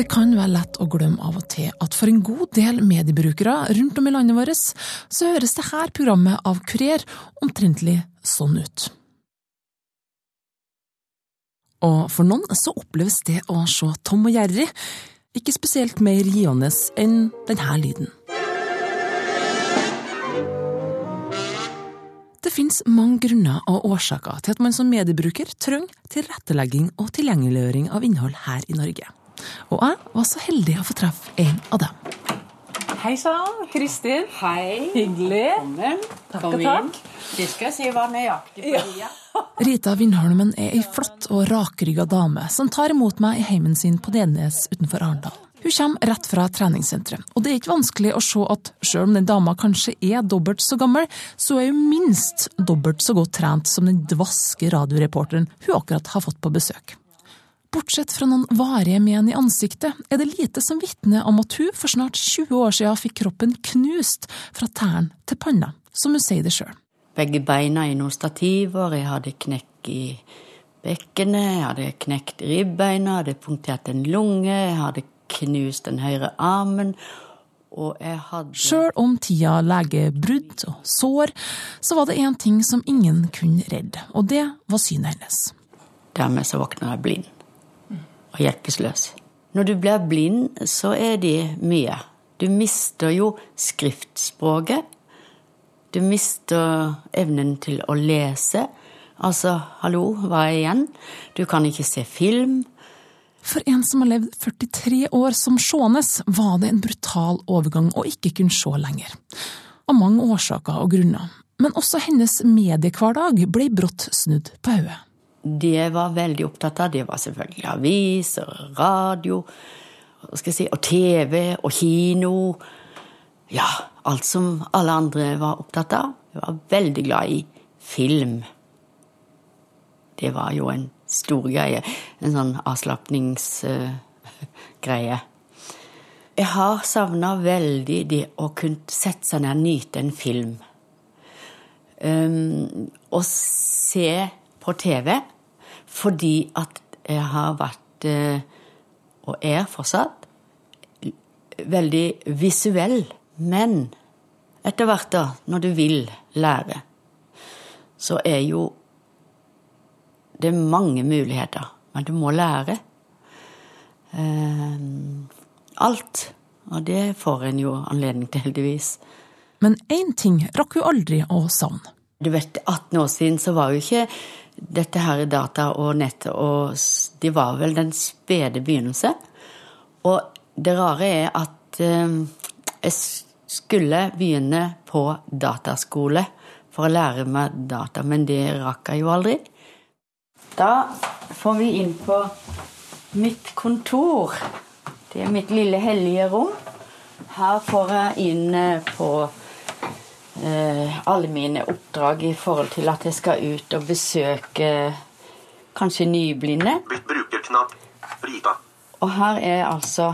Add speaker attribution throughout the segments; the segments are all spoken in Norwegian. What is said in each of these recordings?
Speaker 1: Det kan være lett å glemme av og til at for en god del mediebrukere rundt om i landet vårt, så høres dette programmet av Kurer omtrentlig sånn ut. Og for noen så oppleves det å se Tom og Jerry ikke spesielt mer givende enn denne lyden. Det finnes mange grunner og årsaker til at man som mediebruker trenger tilrettelegging og tilgjengeliggjøring av innhold her i Norge. Og jeg var så heldig å få treffe en av dem.
Speaker 2: Hei sann, Kristin.
Speaker 3: Hei.
Speaker 2: Hyggelig.
Speaker 3: Velkommen.
Speaker 2: Takk
Speaker 3: Kom
Speaker 2: og takk.
Speaker 3: Det skal jeg si var nøyaktig på tida.
Speaker 1: Rita Vindholmen er ei flott og rakrygga dame som tar imot meg i heimen sin på Nednes utenfor Arendal. Hun kommer rett fra treningssenteret, og det er ikke vanskelig å se at selv om den dama kanskje er dobbelt så gammel, så er hun minst dobbelt så godt trent som den dvaske radioreporteren hun akkurat har fått på besøk. Bortsett fra noen varige men i ansiktet, er det lite som vitner om at hun for snart 20 år siden fikk kroppen knust fra tærne til panna, som hun sier det sjøl.
Speaker 3: Begge beina i noen stativer, jeg hadde knekk i bekkenet, jeg hadde knekt ribbeina, jeg hadde punktert en lunge, jeg hadde knust den høyre armen, og jeg hadde
Speaker 1: Sjøl om tida leger brudd og sår, så var det én ting som ingen kunne redde, og det var synet hennes.
Speaker 3: Dermed så våkner jeg blind og hjelpeløs. Når du blir blind, så er det mye. Du mister jo skriftspråket. Du mister evnen til å lese. Altså, hallo, hva er igjen? Du kan ikke se film.
Speaker 1: For en som har levd 43 år som Sjånes, var det en brutal overgang å ikke kunne se lenger. Av mange årsaker og grunner. Men også hennes mediehverdag ble brått snudd på hodet.
Speaker 3: Det jeg var veldig opptatt av, det var selvfølgelig avis og radio, hva skal jeg si, og TV og kino. Ja, alt som alle andre var opptatt av. Jeg var veldig glad i film. Det var jo en stor greie. En sånn avslapningsgreie. jeg har savna veldig det å kunne sette seg ned og nyte en film. Um, og se på TV fordi at jeg har vært, uh, og er fortsatt, veldig visuell. Men etter hvert, da, når du vil lære, så er jo det er mange muligheter. Men du må lære. Eh, alt. Og det får en jo anledning til, heldigvis.
Speaker 1: Men én ting rakk hun aldri å savne.
Speaker 3: Du vet, 18 år siden så var jo ikke dette her data og nett og De var vel den spede begynnelse. Og det rare er at eh, jeg skulle begynne på dataskole for å lære meg data, men det rakk jeg jo aldri. Da får vi inn på mitt kontor. Det er mitt lille hellige rom. Her får jeg inn eh, på eh, alle mine oppdrag i forhold til at jeg skal ut og besøke kanskje nyblinde. Og her er altså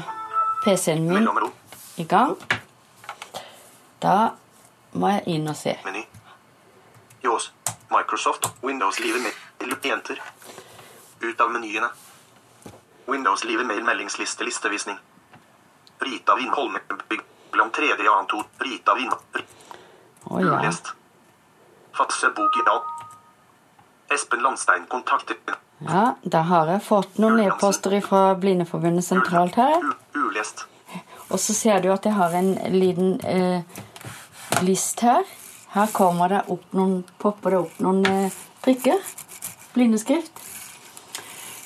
Speaker 3: PC-en min i gang. Da må jeg inn og se.
Speaker 4: Meny. Ljås. Microsoft. Windows-livet mail. Jenter. Ut av menyene. Windows-livet mail meldingsliste listevisning. Rita Vindholme. Bygg. Om tredje annet ord. Rita Vind...
Speaker 3: Å ja.
Speaker 4: Ulest. Fatse bok i dag. Espen Landstein kontakter
Speaker 3: ja. Da har jeg fått noen e-poster fra Blindeforbundet sentralt her.
Speaker 4: Ulest.
Speaker 3: Og så ser du at jeg har en liten eh, list her. Her kommer det opp noen, popper det opp noen eh, prikker. Blindeskrift.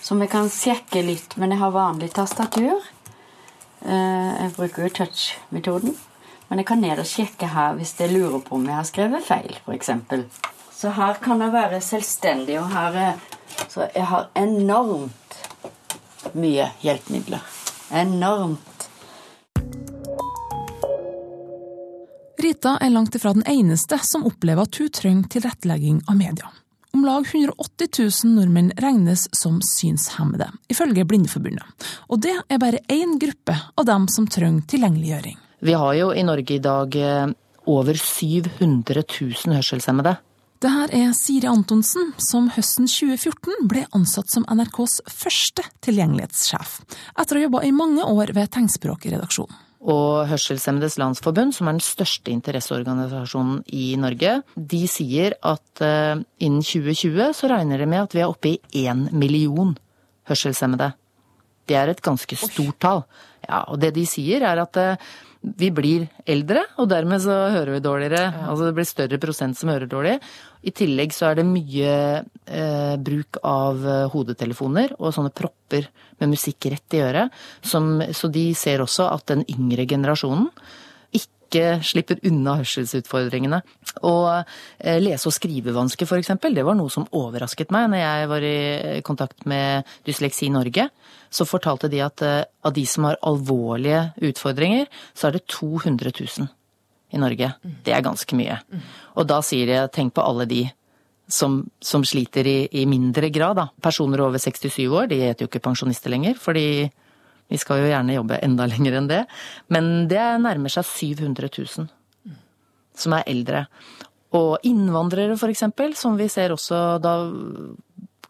Speaker 3: Som jeg kan sjekke litt, men jeg har vanlig tastatur. Eh, jeg bruker jo touch-metoden. Men jeg kan ned og sjekke her hvis jeg lurer på om jeg har skrevet feil, f.eks. Så her kan jeg være selvstendig, og her eh, Så jeg har enormt mye hjelpemidler. Enormt.
Speaker 1: Rita er langt ifra den eneste som opplever at hun trenger tilrettelegging av media. Om lag 180 000 nordmenn regnes som synshemmede, ifølge Blindeforbundet. Og det er bare én gruppe av dem som trenger tilgjengeliggjøring.
Speaker 5: Vi har jo i Norge i dag eh, over 700 000 hørselshemmede.
Speaker 1: Det her er Siri Antonsen, som høsten 2014 ble ansatt som NRKs første tilgjengelighetssjef, etter å ha jobba i mange år ved Tegnspråkredaksjonen.
Speaker 5: Og Hørselshemmedes Landsforbund, som er den største interesseorganisasjonen i Norge, de sier at uh, innen 2020 så regner de med at vi er oppe i én million hørselshemmede. Det er et ganske stort tall. Ja, og det de sier er at uh, vi blir eldre, og dermed så hører vi dårligere. Ja. Altså det blir større prosent som hører dårlig. I tillegg så er det mye eh, bruk av eh, hodetelefoner og sånne propper med musikk rett i øret. Som, så de ser også at den yngre generasjonen ikke slipper unna hørselsutfordringene. Og eh, lese- og skrivevansker f.eks., det var noe som overrasket meg når jeg var i kontakt med Dysleksi Norge. Så fortalte de at eh, av de som har alvorlige utfordringer, så er det 200 000 i Norge. Det er ganske mye. Og da sier jeg tenk på alle de som, som sliter i, i, mindre grad, da. Personer over 67 år, de heter jo ikke pensjonister lenger, fordi vi skal jo gjerne jobbe enda lenger enn det. Men det nærmer seg 700 000 som er eldre. Og innvandrere f.eks., som vi ser også da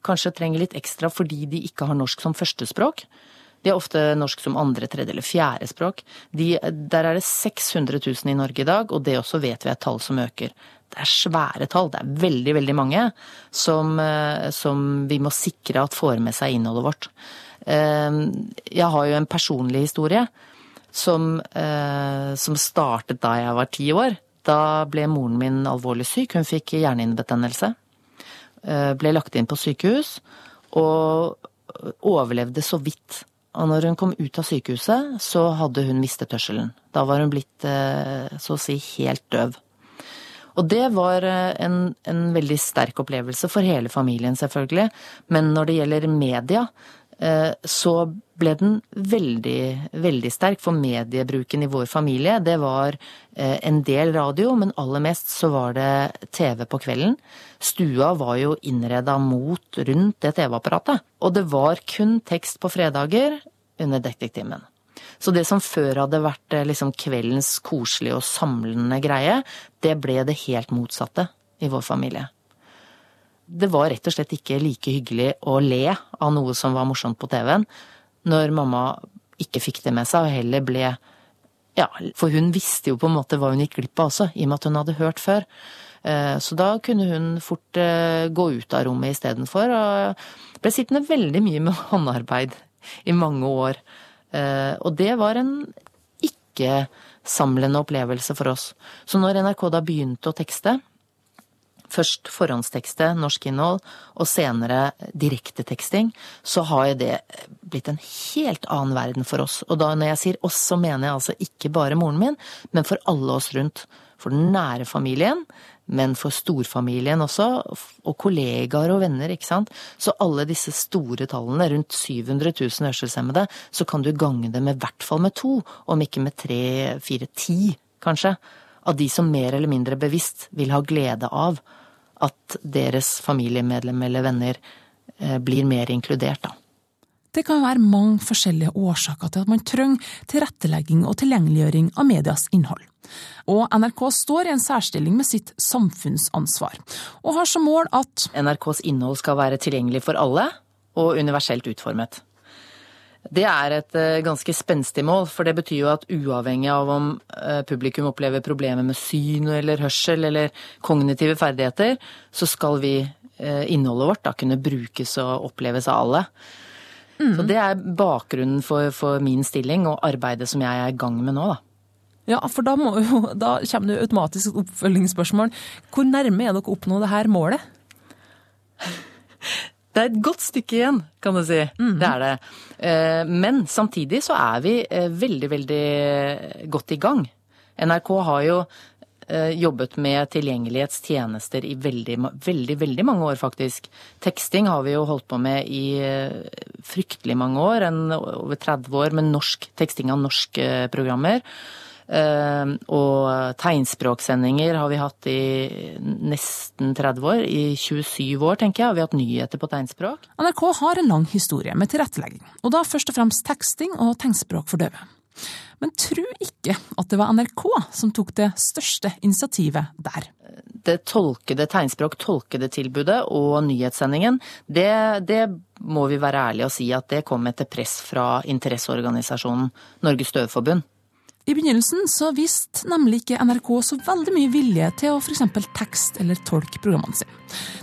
Speaker 5: kanskje trenger litt ekstra fordi de ikke har norsk som førstespråk. De har ofte norsk som andre, tredje eller fjerde språk. De, der er det 600 000 i Norge i dag, og det også vet vi er tall som øker. Det er svære tall, det er veldig, veldig mange som, eh, som vi må sikre at får med seg innholdet vårt. Eh, jeg har jo en personlig historie som, eh, som startet da jeg var ti år. Da ble moren min alvorlig syk, hun fikk hjernehinnebetennelse. Ble lagt inn på sykehus og overlevde så vidt. Og når hun kom ut av sykehuset, så hadde hun mistet hørselen. Da var hun blitt eh, så å si helt døv. Og det var eh, en, en veldig sterk opplevelse for hele familien, selvfølgelig. Men når det gjelder media, Eh, så ble den veldig, veldig sterk. For mediebruken i vår familie, det var eh, en del radio, men aller mest så var det TV på kvelden. Stua var jo innreda mot rundt det TV-apparatet. Og det var kun tekst på fredager under detektimen. Så det som før hadde vært eh, liksom kveldens koselige og samlende greie, det ble det helt motsatte i vår familie det var rett og slett ikke like hyggelig å le av noe som var morsomt på TV-en, når mamma ikke fikk det med seg og heller ble Ja, for hun visste jo på en måte hva hun gikk glipp av også, i og med at hun hadde hørt før. Eh, så da kunne hun fort eh, gå ut av rommet istedenfor, og ble sittende veldig mye med håndarbeid i mange år. Eh, og det var en ikke-samlende opplevelse for oss. Så når NRK da begynte å tekste, først forhåndstekste norsk innhold, og senere direkteteksting, så har jo det blitt en helt annen verden for oss. Og da når jeg sier oss, så mener jeg altså ikke bare moren min, men for alle oss rundt. For den nære familien, men for storfamilien også, og kollegaer og venner, ikke sant. Så alle disse store tallene, rundt 700 000 hørselshemmede, så kan du gange det med i hvert fall med to, om ikke med tre, fire, ti, kanskje. Av de som mer eller mindre bevisst vil ha glede av at deres familiemedlem eller venner eh, blir mer inkludert, da.
Speaker 1: Det kan være mange forskjellige årsaker til at man trenger tilrettelegging og tilgjengeliggjøring av medias innhold. Og NRK står i en særstilling med sitt samfunnsansvar, og har som mål at
Speaker 5: NRKs innhold skal være tilgjengelig for alle og universelt utformet. Det er et eh, ganske spenstig mål, for det betyr jo at uavhengig av om eh, publikum opplever problemer med syn eller hørsel eller kognitive ferdigheter, så skal vi, eh, innholdet vårt, da kunne brukes og oppleves av alle. Mm. Så det er bakgrunnen for, for, min stilling og arbeidet som jeg er i gang med nå, da.
Speaker 1: Ja, for da, jo, da kommer det automatisk et oppfølgingsspørsmål. Hvor nærme er dere å oppnå det her målet?
Speaker 5: Det er et godt stykke igjen, kan du si. Mm. Det er det. Eh, men samtidig så er vi eh, veldig, veldig godt i gang. NRK har jo eh, jobbet med tilgjengelighetstjenester i veldig, veldig, veldig mange år, faktisk. Teksting har vi jo holdt på med i fryktelig mange år, over 30 år, med norsk teksting av norske programmer. Eh, og tegnspråksendinger har vi hatt i nesten 30 år. I 27 år, tenker jeg, har vi hatt nyheter på tegnspråk.
Speaker 1: NRK har en lang historie med tilrettelegging, og da først og fremst teksting og tegnspråk for døve. men tro ikke at det var NRK som tok det største initiativet der.
Speaker 5: Det tolkede tegnspråk, tolkede tilbudet og nyhetssendingen, det, det må vi være ærlige og si at det kom etter press fra interesseorganisasjonen Norges Døveforbund.
Speaker 1: I begynnelsen så viste nemlig ikke NRK så veldig mye vilje til å f.eks. tekst- eller tolke programmene sine,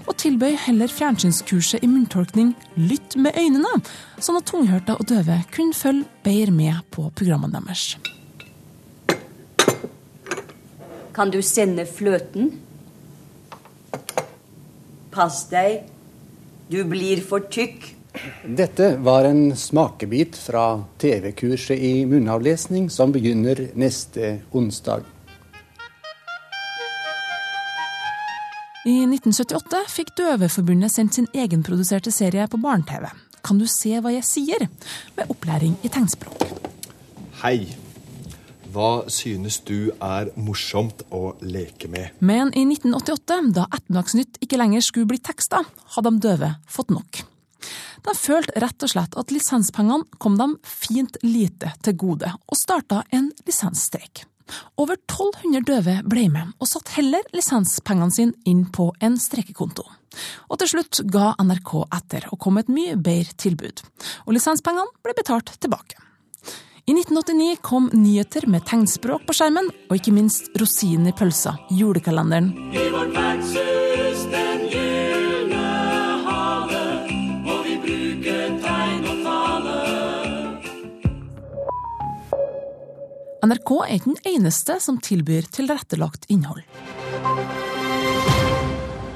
Speaker 1: og tilbød heller fjernsynskurset i munntolkning Lytt med øynene, sånn at tunghørte og døve kunne følge bedre med på programmene deres.
Speaker 6: Kan du sende fløten? Pass deg, du blir for tykk.
Speaker 7: Dette var en smakebit fra TV-kurset i munnavlesning som begynner neste onsdag.
Speaker 1: I 1978 fikk Døveforbundet sendt sin egenproduserte serie på barne-TV. Kan du se hva jeg sier? Med opplæring i tegnspråk.
Speaker 8: Hei. Hva synes du er morsomt å leke med?
Speaker 1: Men i 1988, da Ettermiddagsnytt ikke lenger skulle bli teksta, hadde de døve fått nok. De følte rett og slett at lisenspengene kom dem fint lite til gode, og starta en lisensstreik. Over 1200 døve ble med, og satte heller lisenspengene sine inn på en streikekonto. Og til slutt ga NRK etter og kom med et mye bedre tilbud, og lisenspengene ble betalt tilbake. I 1989 kom nyheter med tegnspråk på skjermen, og ikke minst rosinen i pølsa, julekalenderen. I vårt vertshus den gylne NRK er ikke den eneste som tilbyr tilrettelagt innhold.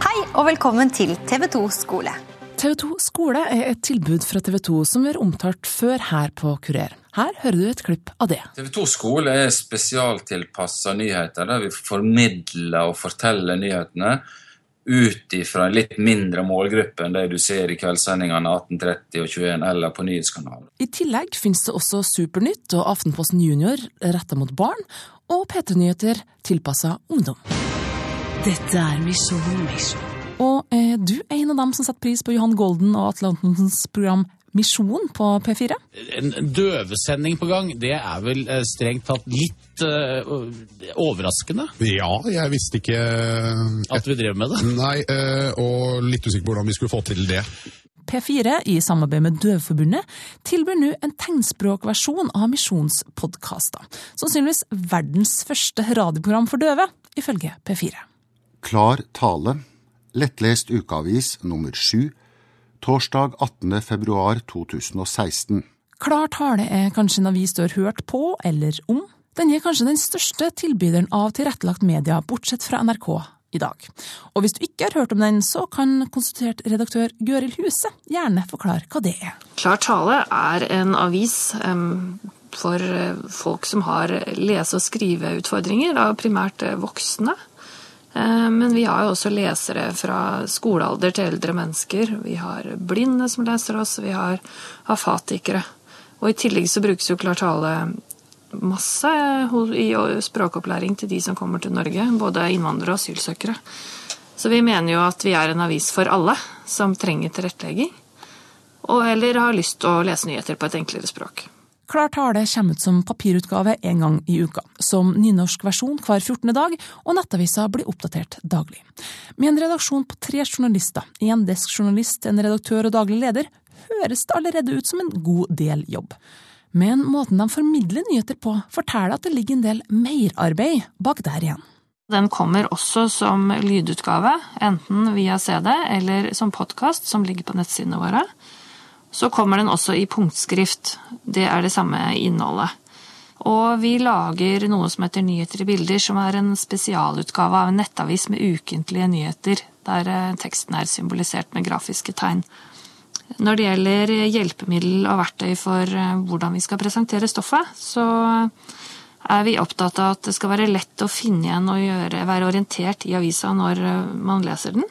Speaker 9: Hei og velkommen til TV 2 skole.
Speaker 1: TV 2 skole er et tilbud fra TV 2 som vi har omtalt før her på Kurer. Her hører du et klipp av det.
Speaker 10: TV 2 skole er spesialtilpassa nyheter, der vi formidler og forteller nyhetene ut ifra en litt mindre målgruppe enn det du ser i kveldssendingene 18.30 og 21 eller på nyhetskanalen.
Speaker 1: I tillegg finnes det også Supernytt og Aftenposten Junior retta mot barn, og P3-nyheter tilpassa ungdom.
Speaker 6: Dette er Misjon Mission.
Speaker 1: Og er du en av dem som setter pris på Johan Golden og Atle Antonsens program Misjon på P4?
Speaker 11: En døvesending på gang, det er vel eh, strengt tatt litt uh, overraskende?
Speaker 12: Ja, jeg visste ikke
Speaker 11: At vi drev med det?
Speaker 12: Nei, uh, og litt usikker på hvordan vi skulle få til det.
Speaker 1: P4, i samarbeid med Døveforbundet, tilbyr nå en tegnspråkversjon av Misjonspodkaster. Sannsynligvis verdens første radioprogram for døve, ifølge P4.
Speaker 13: Klar tale. Lettlest ukeavis nummer sju torsdag 18. februar 2016.
Speaker 1: Klar tale er kanskje en avis du har hørt på eller om. Den er kanskje den største tilbyderen av tilrettelagt media, bortsett fra NRK i dag. Og hvis du ikke har hørt om den, så kan konsultert redaktør Gøril Huse gjerne forklare hva det er.
Speaker 14: Klar tale er en avis um, for folk som har lese- og skriveutfordringer, da primært voksne. Men vi har jo også lesere fra skolealder til eldre mennesker. Vi har blinde som leser oss, vi har afatikere. Og i tillegg så brukes jo Klartale masse i språkopplæring til de som kommer til Norge, både innvandrere og asylsøkere. Så vi mener jo at vi er en avis for alle som trenger tilrettelegging, og eller har lyst til å lese nyheter på et enklere språk.
Speaker 1: Klar tale kommer ut som papirutgave en gang i uka, som nynorsk versjon hver 14. dag, og nettavisa blir oppdatert daglig. Med en redaksjon på tre journalister, én deskjournalist, en redaktør og daglig leder, høres det allerede ut som en god del jobb. Men måten de formidler nyheter på, forteller at det ligger en del merarbeid bak der igjen.
Speaker 14: Den kommer også som lydutgave, enten via CD eller som podkast, som ligger på nettsidene våre. Så kommer den også i punktskrift. Det er det samme innholdet. Og vi lager noe som heter Nyheter i bilder, som er en spesialutgave av en nettavis med ukentlige nyheter, der teksten er symbolisert med grafiske tegn. Når det gjelder hjelpemiddel og verktøy for hvordan vi skal presentere stoffet, så er vi opptatt av at det skal være lett å finne igjen og gjøre, være orientert i avisa når man leser den.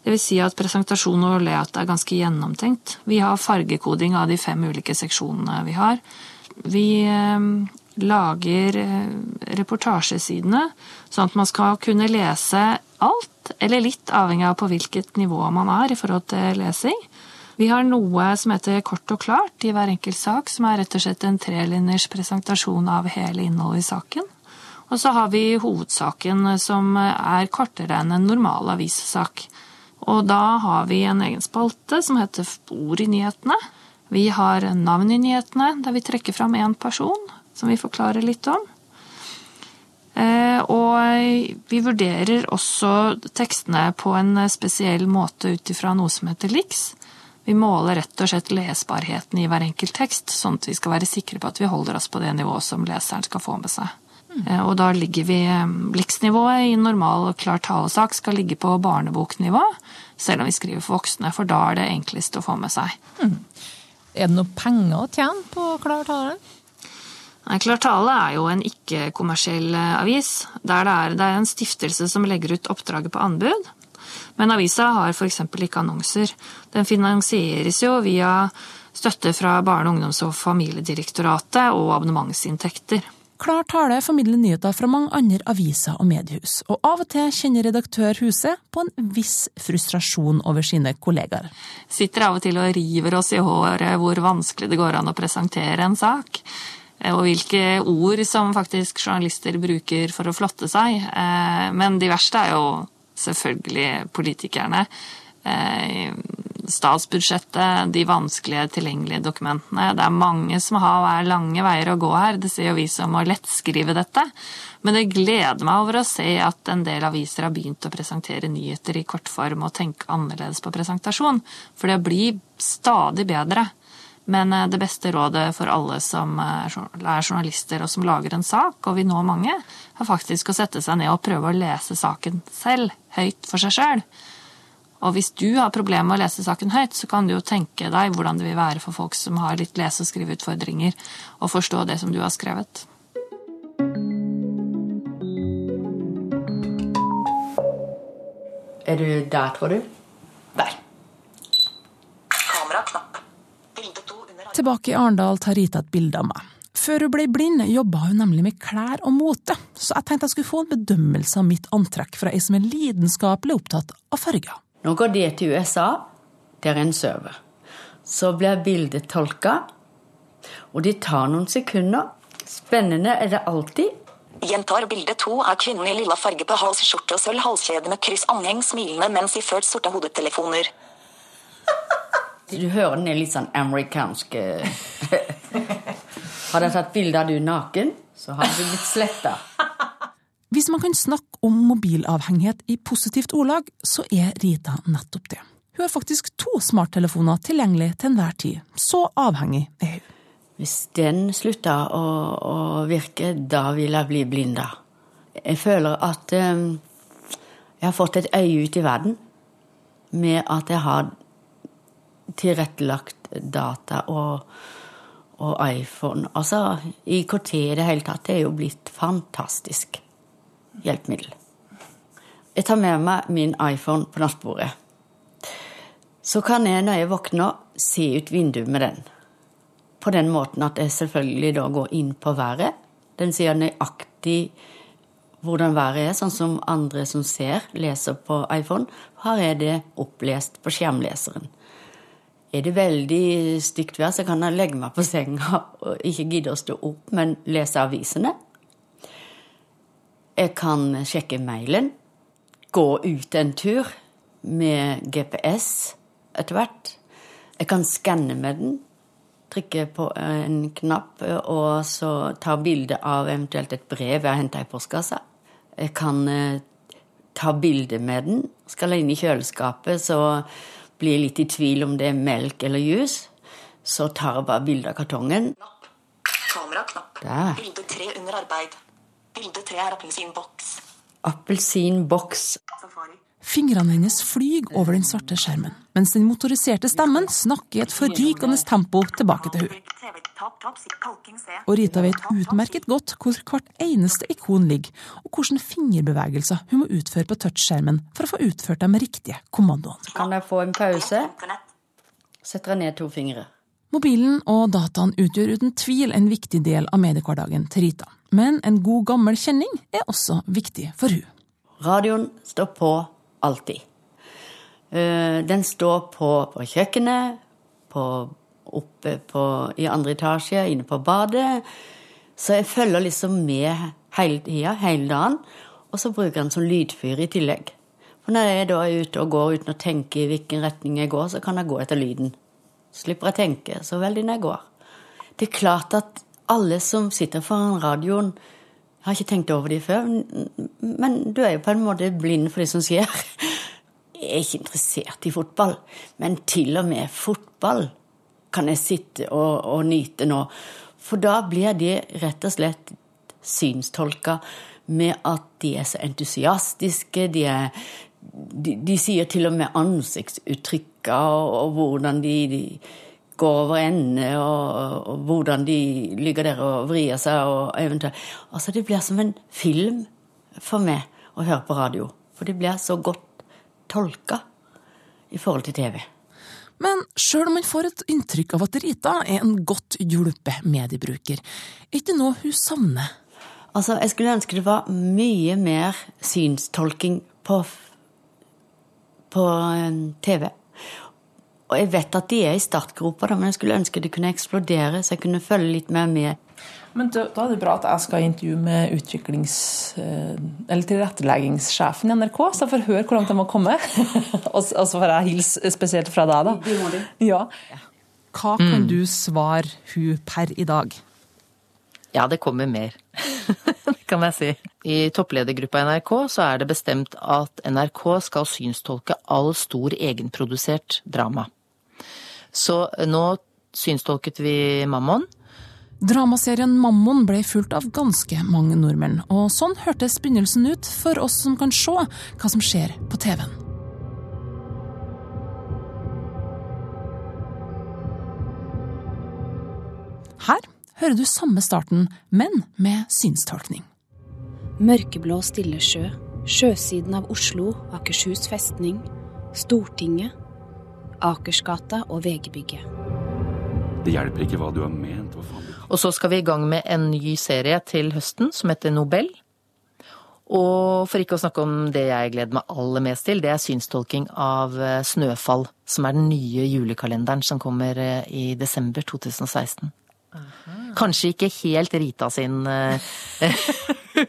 Speaker 14: Det vil si at presentasjon og layout er ganske gjennomtenkt. Vi har fargekoding av de fem ulike seksjonene vi har. Vi eh, lager eh, reportasjesidene, sånn at man skal kunne lese alt, eller litt avhengig av på hvilket nivå man er i forhold til lesing. Vi har noe som heter Kort og klart i hver enkelt sak, som er rett og slett en trelinjers presentasjon av hele innholdet i saken. Og så har vi hovedsaken, som er kortere enn en normal avissak. Og da har vi en egen spalte som heter Ord i nyhetene. Vi har navn i nyhetene, der vi trekker fram én person, som vi forklarer litt om. Eh, og vi vurderer også tekstene på en spesiell måte ut ifra noe som heter LIX. Vi måler rett og slett lesbarheten i hver enkelt tekst, sånn at vi skal være sikre på at vi holder oss på det nivået som leseren skal få med seg. Mm. Og da ligger vi Blix-nivået i normal klar talesak skal ligge på barneboknivå, selv om vi skriver for voksne, for da er det enklest å få med seg. Mm.
Speaker 1: Er det noe penger å tjene på klar tale?
Speaker 14: Klar tale er jo en ikke-kommersiell eh, avis, der det er, det er en stiftelse som legger ut oppdraget på anbud. Men avisa har f.eks. ikke annonser. Den finansieres jo via støtte fra Barne-, ungdoms- og familiedirektoratet og abonnementsinntekter.
Speaker 1: Klar tale formidler nyheter fra mange andre aviser og mediehus, og av og til kjenner redaktør Huset på en viss frustrasjon over sine kollegaer.
Speaker 14: Sitter av og til og river oss i håret hvor vanskelig det går an å presentere en sak. Eh, og hvilke ord som faktisk journalister bruker for å flotte seg. Eh, men de verste er jo selvfølgelig politikerne. Eh, statsbudsjettet, de vanskelige tilgjengelige dokumentene. Det er mange som har lange veier å gå her. Det ser jo vi som må lettskrive dette. Men det gleder meg over å se at en del aviser har begynt å presentere nyheter i kortform og tenke annerledes på presentasjon. For det blir stadig bedre. Men eh, det beste rådet for alle som er journalister og som lager en sak, og vi når mange, er faktisk å sette seg ned og prøve å lese saken selv, høyt for seg sjøl. Og hvis du har problemer med å lese saken høyt, så kan du jo tenke deg hvordan det vil være for folk som har litt lese- og skriveutfordringer, å forstå det som du har skrevet.
Speaker 3: Er du der, tror du? Der.
Speaker 1: Tilbake i Arendal tar Rita et bilde av meg. Før hun ble blind, jobba hun nemlig med klær og mote, så jeg tenkte jeg skulle få en bedømmelse av mitt antrekk fra ei som er lidenskapelig opptatt av farger.
Speaker 3: Nå går det til USA, der er en server. Så blir bildet tolka, og det tar noen sekunder. Spennende er det alltid.
Speaker 15: Gjentar bilde to er kvinnen i lilla farge på hals, skjorte og sølv halskjede med kryss anheng, smilende mens iført sorte hodetelefoner.
Speaker 3: Du hører den er litt sånn amerikansk Har Hadde jeg tatt bilde av du naken, så hadde du blitt sletta.
Speaker 1: Hvis man kan snakke om mobilavhengighet i positivt ordlag, så er Rita nettopp det. Hun har faktisk to smarttelefoner tilgjengelig til enhver tid. Så avhengig er hun.
Speaker 3: Hvis den slutta å, å, virke, da vil jeg bli blinda. Jeg føler at um, jeg har fått et øye ut i verden med at jeg har tilrettelagt data og, og iPhone. Altså IKT i det hele tatt det er jo blitt fantastisk hjelpemiddel. Jeg tar med meg min iPhone på nattbordet. Så kan jeg når jeg våkner, se ut vinduet med den. På den måten at jeg selvfølgelig da går inn på været. Den sier nøyaktig hvordan været er, sånn som andre som ser, leser på iPhone. Her er det opplest på skjermleseren. Er det veldig stygt vær, så kan jeg legge meg på senga og ikke gidde å stå opp, men lese avisene. Jeg kan sjekke mailen, gå ut en tur med GPS etter hvert. Jeg kan skanne med den, trykke på en knapp og så ta bilde av eventuelt et brev jeg har henta i postkassa. Jeg kan ta bilde med den. Skal jeg inn i kjøleskapet, så blir jeg litt i tvil om det er melk eller juice. Så tar jeg bare bilde av kartongen.
Speaker 15: Kameraknapp.
Speaker 3: Der.
Speaker 15: Bilde tre under arbeid. Bilde tre er appelsinboks.
Speaker 3: Appelsinboks.
Speaker 1: Fingrene hennes flyr over den svarte skjermen, mens den motoriserte stemmen snakker i et forrykende tempo tilbake til hun. Og Rita vet utmerket godt hvor hvert eneste ikon ligger, og hvilke fingerbevegelser hun må utføre på touchskjermen for å få utført de riktige kommandoene.
Speaker 3: Kan jeg få en pause? Setter jeg ned to fingre.
Speaker 1: Mobilen og dataen utgjør uten tvil en viktig del av mediehverdagen til Rita. Men en god gammel kjenning er også viktig for hun.
Speaker 3: Radioen står på alltid. Den står på på kjøkkenet, på, oppe på, i andre etasje, inne på badet. Så jeg følger liksom med hele tida, hele dagen. Og så bruker den som lydfyr i tillegg. For når jeg da er ute og går uten å tenke i hvilken retning jeg går, så kan jeg gå etter lyden. Slipper jeg tenke så veldig når jeg går. Det er klart at alle som sitter foran radioen, har ikke tenkt over det før, men du er jo på en måte blind for det som skjer. Jeg er ikke interessert i fotball, men til og med fotball kan jeg sitte og, og nyte nå. For da blir de rett og slett synstolka med at de er så entusiastiske, de, er, de, de sier til og med ansiktsuttrykka og, og hvordan de, de går over ende, og, og, hvordan de ligger der og vrir seg. og eventuelt. Altså, Det blir som en film for meg å høre på radio. For det blir så godt tolka i forhold til TV.
Speaker 1: Men sjøl om man får et inntrykk av at Rita er en godt hjulpet mediebruker, er ikke noe hun savner?
Speaker 3: Altså, Jeg skulle ønske det var mye mer synstolking på, på eh, TV. Og jeg vet at de er i startgropa, men jeg skulle ønske det kunne eksplodere, så jeg kunne følge litt mer med.
Speaker 2: Men da, da er det bra at jeg skal intervjue med utviklings- eller tilretteleggingssjefen i NRK, så jeg får høre hvor langt de har kommet. og så får jeg hilse spesielt fra deg, da.
Speaker 3: Det må du.
Speaker 1: Ja. Hva kan du svare hun per i dag?
Speaker 5: Ja, det kommer mer. kan jeg si. I toppledergruppa i NRK så er det bestemt at NRK skal synstolke all stor egenprodusert drama. Så nå synstolket vi Mammon.
Speaker 1: Dramaserien Mammon ble fulgt av ganske mange nordmenn, og sånn hørtes begynnelsen ut for oss som kan se hva som skjer på TV-en. Her hører du samme starten, men med synstolkning.
Speaker 16: Mørkeblå Stillesjø, sjøsiden av Oslo, Akershus festning, Stortinget, Akersgata og VG-bygget.
Speaker 17: Det hjelper ikke hva du har ment. Hva faen?
Speaker 5: Og så skal vi i gang med en ny serie til høsten som heter Nobel. Og for ikke å snakke om det jeg gleder meg aller mest til, det er synstolking av eh, Snøfall, som er den nye julekalenderen som kommer eh, i desember 2016. Kanskje ikke helt Rita sin eh,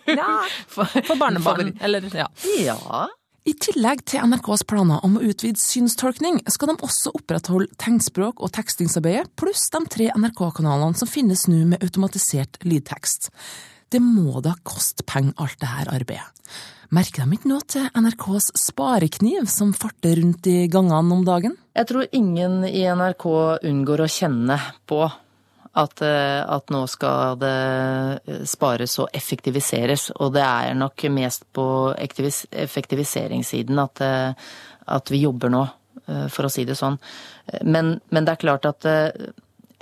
Speaker 1: Ja, for barnebarn, eller ja.
Speaker 5: Ja.
Speaker 1: I tillegg til NRKs planer om å utvide synstolkning, skal de også opprettholde tegnspråk og tekstingsarbeidet, pluss de tre NRK-kanalene som finnes nå med automatisert lydtekst. Det må da koste penger, alt det her arbeidet. Merker de ikke noe til NRKs sparekniv som farter rundt i gangene om dagen?
Speaker 5: Jeg tror ingen i NRK unngår å kjenne på at, eh, at, nå skal det spares og effektiviseres. Og det er nok mest på effektiviseringssiden at, eh, at vi jobber nå, eh, for å si det sånn. Men, men det er klart at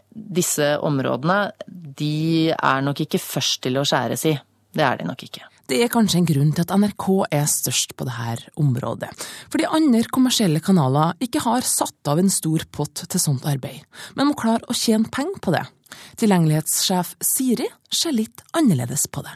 Speaker 5: disse områdene, de er nok ikke først til å skjæres i. Det er de nok ikke.
Speaker 1: Det er kanskje en grunn til at NRK er størst på dette området, fordi andre kommersielle kanaler ikke har satt av en stor pott til sånt arbeid, men må klare å tjene penger på det. Tilgjengelighetssjef Siri ser litt annerledes på det.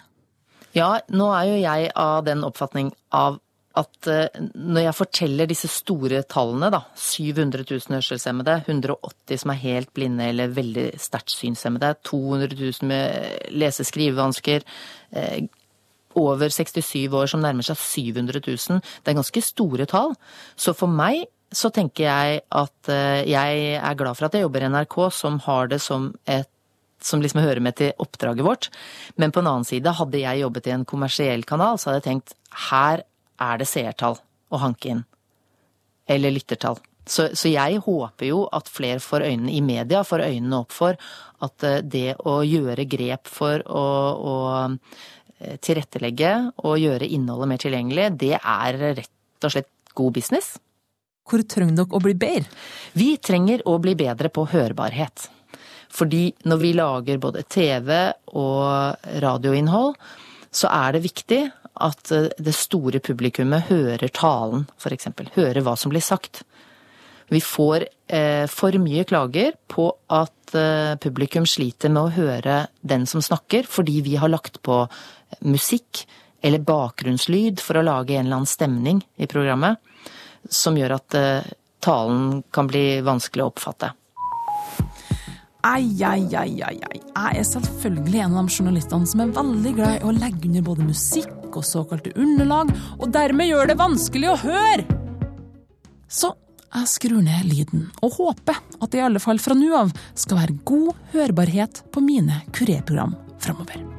Speaker 5: Ja, nå er jo jeg av den oppfatning av at når jeg forteller disse store tallene, da, 700 000 hørselshemmede, 180 som er helt blinde eller veldig sterkt synshemmede, 200 000 med lese-skrivevansker, over 67 år som nærmer seg 700 000, det er ganske store tall. Så for meg så tenker jeg at jeg er glad for at jeg jobber i NRK, som har det som et som liksom hører med til oppdraget vårt. Men på en annen side, hadde jeg jobbet i en kommersiell kanal, så hadde jeg tenkt her er det seertall å hanke inn. Eller lyttertall. Så, så, jeg håper jo at flere får øynene i media, får øynene opp for at det å gjøre grep for å, å tilrettelegge og gjøre innholdet mer tilgjengelig, det er rett og slett god business.
Speaker 1: Hvor trenger dere å bli bedre?
Speaker 5: Vi trenger å bli bedre på hørbarhet. Fordi når vi lager både TV og radioinnhold, så er det viktig at det store publikummet hører talen, f.eks. Hører hva som blir sagt. Vi får eh, for mye klager på at eh, publikum sliter med å høre den som snakker, fordi vi har lagt på musikk eller bakgrunnslyd for å lage en eller annen stemning i programmet, som gjør at eh, talen kan bli vanskelig å oppfatte.
Speaker 1: Ai, ai, ai, ai, ai. Jeg er selvfølgelig en av de journalistene som er veldig glad i å legge under både musikk og såkalte underlag, og dermed gjør det vanskelig å høre. Så jeg skrur ned lyden, og håper at det i alle fall fra nå av skal være god hørbarhet på mine kuréprogram framover.